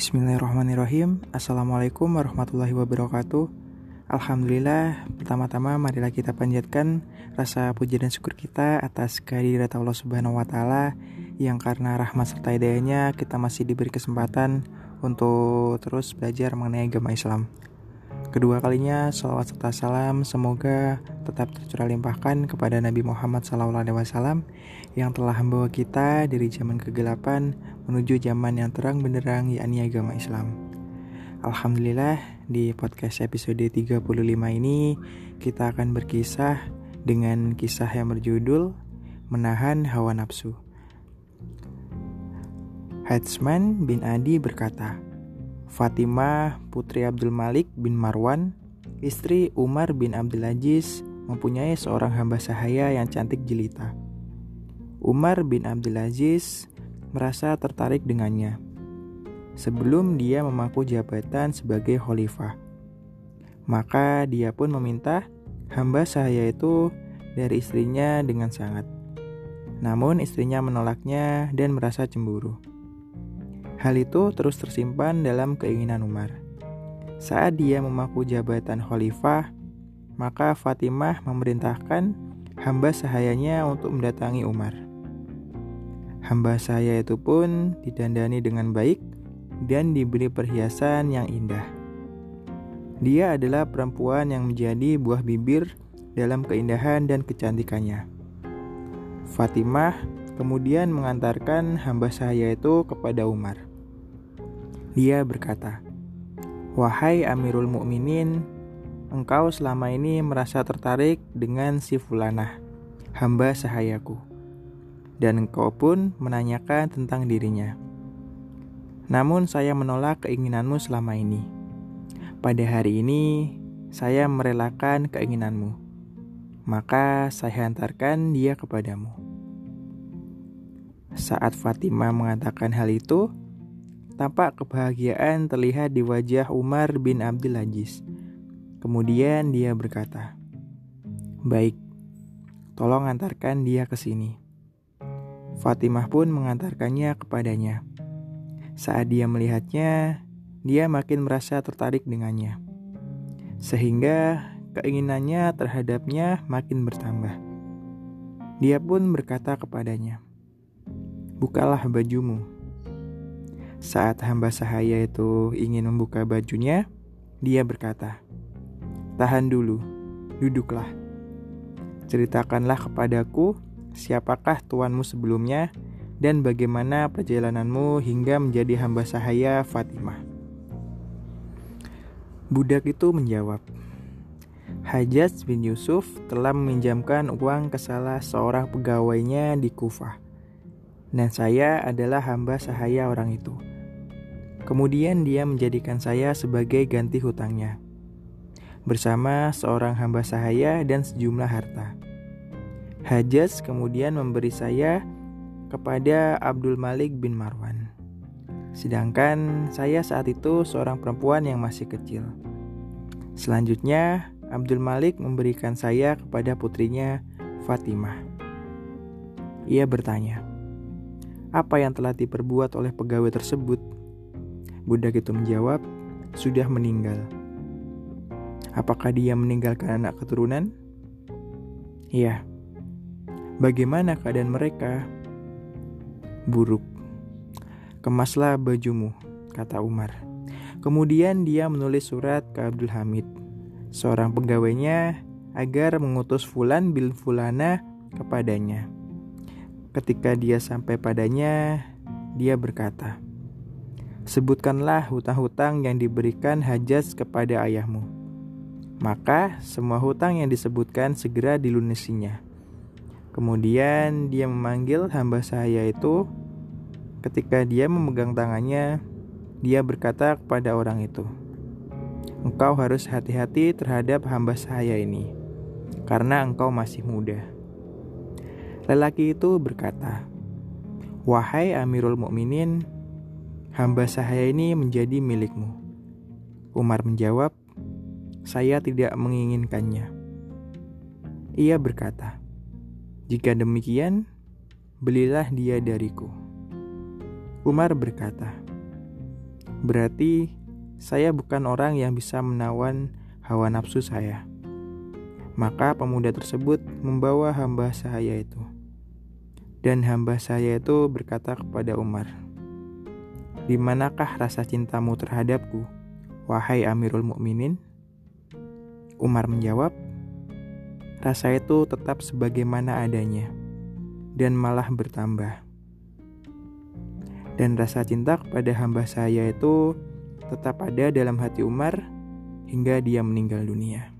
Bismillahirrahmanirrahim. Assalamualaikum warahmatullahi wabarakatuh. Alhamdulillah Pertama-tama marilah kita panjatkan Rasa puji dan syukur kita Atas kehadirat Allah subhanahu wa ta'ala Yang karena rahmat serta hidayahnya Kita masih diberi kesempatan Untuk terus belajar mengenai agama Islam Kedua kalinya, salawat serta salam semoga tetap tercurah limpahkan kepada Nabi Muhammad SAW yang telah membawa kita dari zaman kegelapan menuju zaman yang terang benderang yakni agama Islam. Alhamdulillah di podcast episode 35 ini kita akan berkisah dengan kisah yang berjudul Menahan Hawa Nafsu. Hatsman bin Adi berkata, Fatimah putri Abdul Malik bin Marwan, istri Umar bin Abdul Aziz, mempunyai seorang hamba sahaya yang cantik jelita. Umar bin Abdul Aziz merasa tertarik dengannya sebelum dia memangku jabatan sebagai khalifah. Maka dia pun meminta hamba sahaya itu dari istrinya dengan sangat. Namun istrinya menolaknya dan merasa cemburu. Hal itu terus tersimpan dalam keinginan Umar. Saat dia memaku jabatan khalifah, maka Fatimah memerintahkan hamba sahayanya untuk mendatangi Umar. Hamba sahaya itu pun didandani dengan baik dan diberi perhiasan yang indah. Dia adalah perempuan yang menjadi buah bibir dalam keindahan dan kecantikannya. Fatimah kemudian mengantarkan hamba sahaya itu kepada Umar. Dia berkata, "Wahai Amirul Mukminin, engkau selama ini merasa tertarik dengan si Fulanah, hamba sahayaku, dan engkau pun menanyakan tentang dirinya. Namun saya menolak keinginanmu selama ini. Pada hari ini, saya merelakan keinginanmu, maka saya hantarkan dia kepadamu." Saat Fatimah mengatakan hal itu, Tampak kebahagiaan terlihat di wajah Umar bin Abdul Aziz. Kemudian dia berkata, "Baik, tolong antarkan dia ke sini." Fatimah pun mengantarkannya kepadanya. Saat dia melihatnya, dia makin merasa tertarik dengannya, sehingga keinginannya terhadapnya makin bertambah. Dia pun berkata kepadanya, "Bukalah bajumu." Saat hamba sahaya itu ingin membuka bajunya, dia berkata, "Tahan dulu, duduklah. Ceritakanlah kepadaku siapakah tuanmu sebelumnya dan bagaimana perjalananmu hingga menjadi hamba sahaya Fatimah." Budak itu menjawab, Hajjaj bin Yusuf telah meminjamkan uang ke salah seorang pegawainya di Kufah. Dan saya adalah hamba sahaya orang itu. Kemudian dia menjadikan saya sebagai ganti hutangnya, bersama seorang hamba sahaya dan sejumlah harta. Hajaz kemudian memberi saya kepada Abdul Malik bin Marwan. Sedangkan saya saat itu seorang perempuan yang masih kecil. Selanjutnya, Abdul Malik memberikan saya kepada putrinya Fatimah. Ia bertanya, "Apa yang telah diperbuat oleh pegawai tersebut?" Budak itu menjawab, sudah meninggal. Apakah dia meninggalkan anak keturunan? Iya. Bagaimana keadaan mereka? Buruk. Kemaslah bajumu, kata Umar. Kemudian dia menulis surat ke Abdul Hamid, seorang pegawainya, agar mengutus Fulan bil Fulana kepadanya. Ketika dia sampai padanya, dia berkata, Sebutkanlah hutang-hutang yang diberikan Hajaz kepada ayahmu. Maka semua hutang yang disebutkan segera dilunasinya. Kemudian dia memanggil hamba sahaya itu. Ketika dia memegang tangannya, dia berkata kepada orang itu, "Engkau harus hati-hati terhadap hamba sahaya ini, karena engkau masih muda." Lelaki itu berkata, "Wahai Amirul Mukminin, hamba sahaya ini menjadi milikmu. Umar menjawab, saya tidak menginginkannya. Ia berkata, jika demikian, belilah dia dariku. Umar berkata, berarti saya bukan orang yang bisa menawan hawa nafsu saya. Maka pemuda tersebut membawa hamba saya itu. Dan hamba saya itu berkata kepada Umar, "Di manakah rasa cintamu terhadapku, wahai Amirul Mukminin?" Umar menjawab, "Rasa itu tetap sebagaimana adanya dan malah bertambah." Dan rasa cinta kepada hamba saya itu tetap ada dalam hati Umar hingga dia meninggal dunia.